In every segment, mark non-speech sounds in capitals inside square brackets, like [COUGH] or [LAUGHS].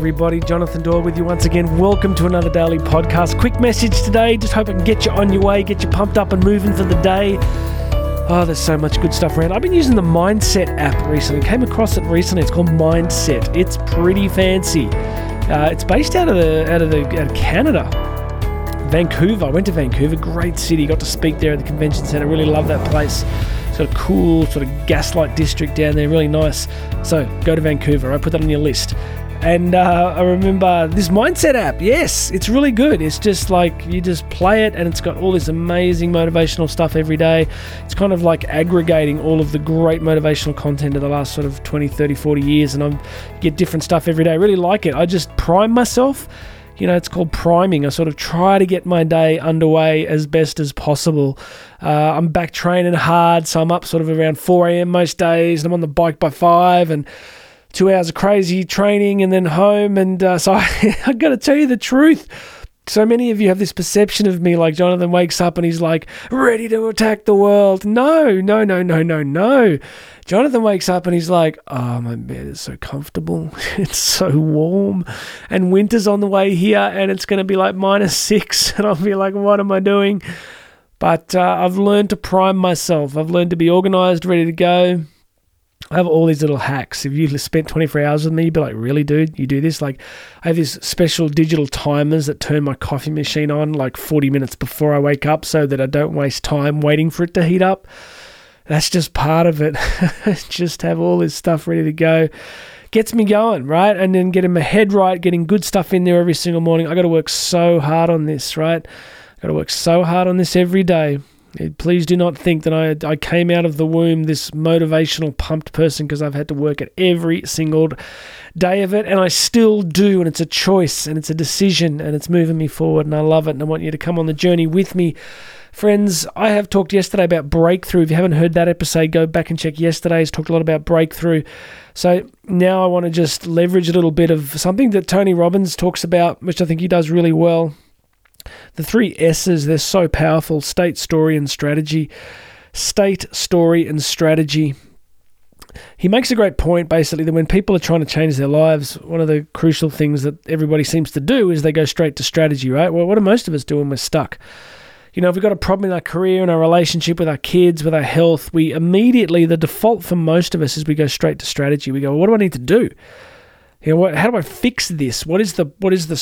everybody. Jonathan Doyle with you once again. Welcome to another daily podcast. Quick message today. Just hope I can get you on your way, get you pumped up and moving for the day. Oh, there's so much good stuff around. I've been using the Mindset app recently. Came across it recently. It's called Mindset. It's pretty fancy. Uh, it's based out of the out of the out of Canada, Vancouver. I went to Vancouver. Great city. Got to speak there at the convention center. Really love that place. It's got a cool sort of gaslight district down there. Really nice. So go to Vancouver. I put that on your list. And uh, I remember this mindset app. Yes, it's really good. It's just like you just play it, and it's got all this amazing motivational stuff every day. It's kind of like aggregating all of the great motivational content of the last sort of 20, 30, 40 years, and I get different stuff every day. I really like it. I just prime myself. You know, it's called priming. I sort of try to get my day underway as best as possible. Uh, I'm back training hard, so I'm up sort of around 4 a.m. most days, and I'm on the bike by 5 and two hours of crazy training and then home. And uh, so [LAUGHS] I, I got to tell you the truth. So many of you have this perception of me like Jonathan wakes up and he's like ready to attack the world. No, no, no, no, no, no. Jonathan wakes up and he's like, oh, my bed is so comfortable. [LAUGHS] It's so warm. And winter's on the way here and it's going to be like minus six. [LAUGHS] And I'll be like, what am I doing? But uh, I've learned to prime myself. I've learned to be organized, ready to go. I have all these little hacks. If you spent 24 hours with me, you'd be like, really, dude, you do this? Like, I have these special digital timers that turn my coffee machine on like 40 minutes before I wake up so that I don't waste time waiting for it to heat up. That's just part of it. [LAUGHS] just have all this stuff ready to go. Gets me going, right? And then getting my head right, getting good stuff in there every single morning. I got to work so hard on this, right? I got to work so hard on this every day. Please do not think that I, I came out of the womb this motivational, pumped person because I've had to work at every single day of it, and I still do. And it's a choice, and it's a decision, and it's moving me forward, and I love it. And I want you to come on the journey with me. Friends, I have talked yesterday about breakthrough. If you haven't heard that episode, go back and check yesterday's. Talked a lot about breakthrough. So now I want to just leverage a little bit of something that Tony Robbins talks about, which I think he does really well the three S's, they're so powerful state, story, and strategy. State, story, and strategy. He makes a great point basically that when people are trying to change their lives, one of the crucial things that everybody seems to do is they go straight to strategy, right? Well, what do most of us do when we're stuck? You know, if we've got a problem in our career, in our relationship with our kids, with our health, we immediately, the default for most of us is we go straight to strategy. We go, well, what do I need to do? You know, what, how do I fix this? What is the what is the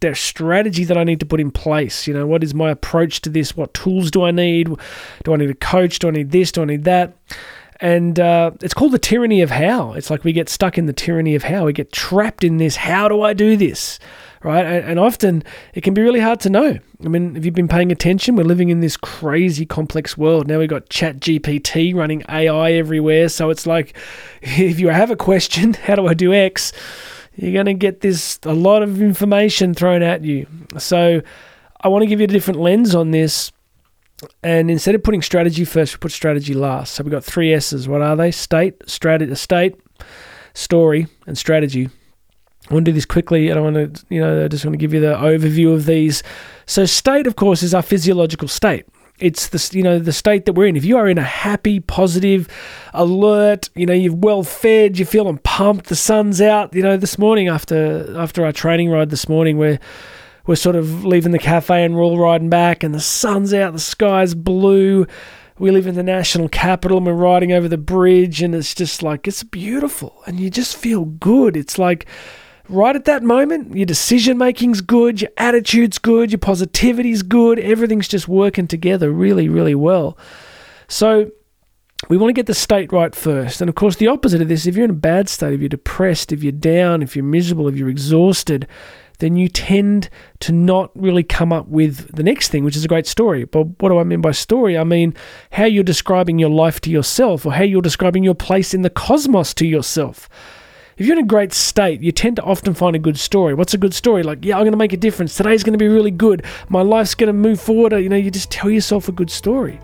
the strategy that I need to put in place. You know, what is my approach to this? What tools do I need? Do I need a coach? Do I need this? Do I need that? And uh, it's called the tyranny of how. It's like we get stuck in the tyranny of how. We get trapped in this. How do I do this? Right? And, and often it can be really hard to know. I mean, if you've been paying attention, we're living in this crazy complex world. Now we've got Chat GPT running AI everywhere. So it's like [LAUGHS] if you have a question, [LAUGHS] how do I do X? You're going to get this a lot of information thrown at you. So I want to give you a different lens on this. And instead of putting strategy first, we put strategy last. So we've got three S's. What are they? State, strategy, state, story, and strategy. I want to do this quickly, I don't want to, you know, I just want to give you the overview of these. So, state, of course, is our physiological state it's the you know the state that we're in. If you are in a happy, positive, alert, you know you're well fed, you're feeling pumped, the sun's out. You know this morning after after our training ride this morning, we're we're sort of leaving the cafe and we're all riding back, and the sun's out, the sky's blue. We live in the national capital and we're riding over the bridge, and it's just like it's beautiful, and you just feel good. It's like right at that moment, your decision making's good, your attitude's good, your positivity's good, everything's just working together really, really well. So we want to get the state right first. And of course, the opposite of this, if you're in a bad state, if you're depressed, if you're down, if you're miserable, if you're exhausted, then you tend to not really come up with the next thing, which is a great story. But what do I mean by story? I mean how you're describing your life to yourself or how you're describing your place in the cosmos to yourself if you're in a great state, you tend to often find a good story. What's a good story? Like, yeah, I'm going to make a difference. Today's going to be really good. My life's going to move forward. You know, you just tell yourself a good story.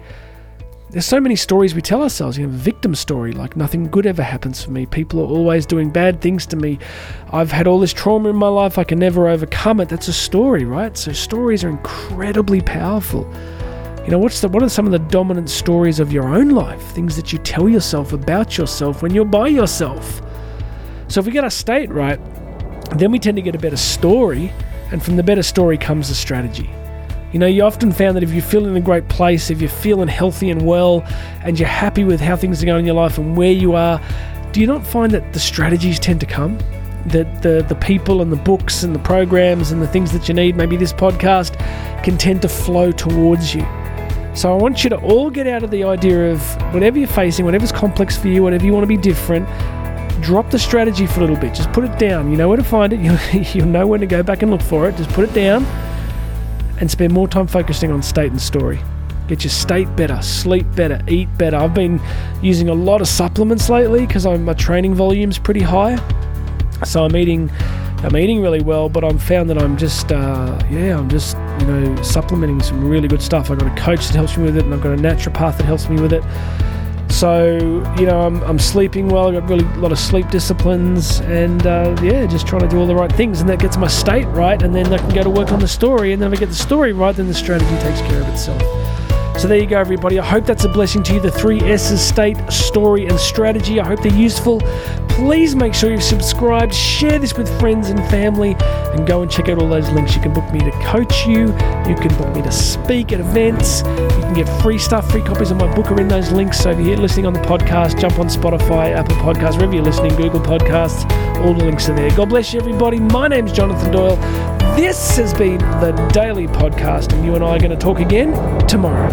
There's so many stories we tell ourselves. You know, victim story, like nothing good ever happens for me. People are always doing bad things to me. I've had all this trauma in my life. I can never overcome it. That's a story, right? So stories are incredibly powerful. You know, what's the, what are some of the dominant stories of your own life? Things that you tell yourself about yourself when you're by yourself. So if we get our state right, then we tend to get a better story, and from the better story comes the strategy. You know, you often found that if you're feeling in a great place, if you're feeling healthy and well, and you're happy with how things are going in your life and where you are, do you not find that the strategies tend to come? That the, the people and the books and the programs and the things that you need, maybe this podcast, can tend to flow towards you. So I want you to all get out of the idea of whatever you're facing, whatever's complex for you, whatever you want to be different, drop the strategy for a little bit. Just put it down. You know where to find it. [LAUGHS] You'll, you'll know when to go back and look for it. Just put it down and spend more time focusing on state and story. Get your state better, sleep better, eat better. I've been using a lot of supplements lately because my training volume's pretty high. So I'm eating, I'm eating really well, but I've found that I'm just, uh, yeah, I'm just, you know, supplementing some really good stuff. I've got a coach that helps me with it, and I've got a naturopath that helps me with it. So, you know, I'm, I'm sleeping well. I've got really a lot of sleep disciplines and, uh, yeah, just trying to do all the right things. And that gets my state right. And then I can go to work on the story. And then if I get the story right, then the strategy takes care of itself. So there you go, everybody. I hope that's a blessing to you. The three S's state, story, and strategy. I hope they're useful. Please make sure you've subscribed, share this with friends and family, and go and check out all those links. You can book me to coach you, you can book me to speak at events, you can get free stuff, free copies of my book are in those links. So if you're listening on the podcast, jump on Spotify, Apple Podcasts, wherever you're listening, Google Podcasts, all the links are there. God bless you, everybody. My name's Jonathan Doyle. This has been the Daily Podcast, and you and I are going to talk again tomorrow.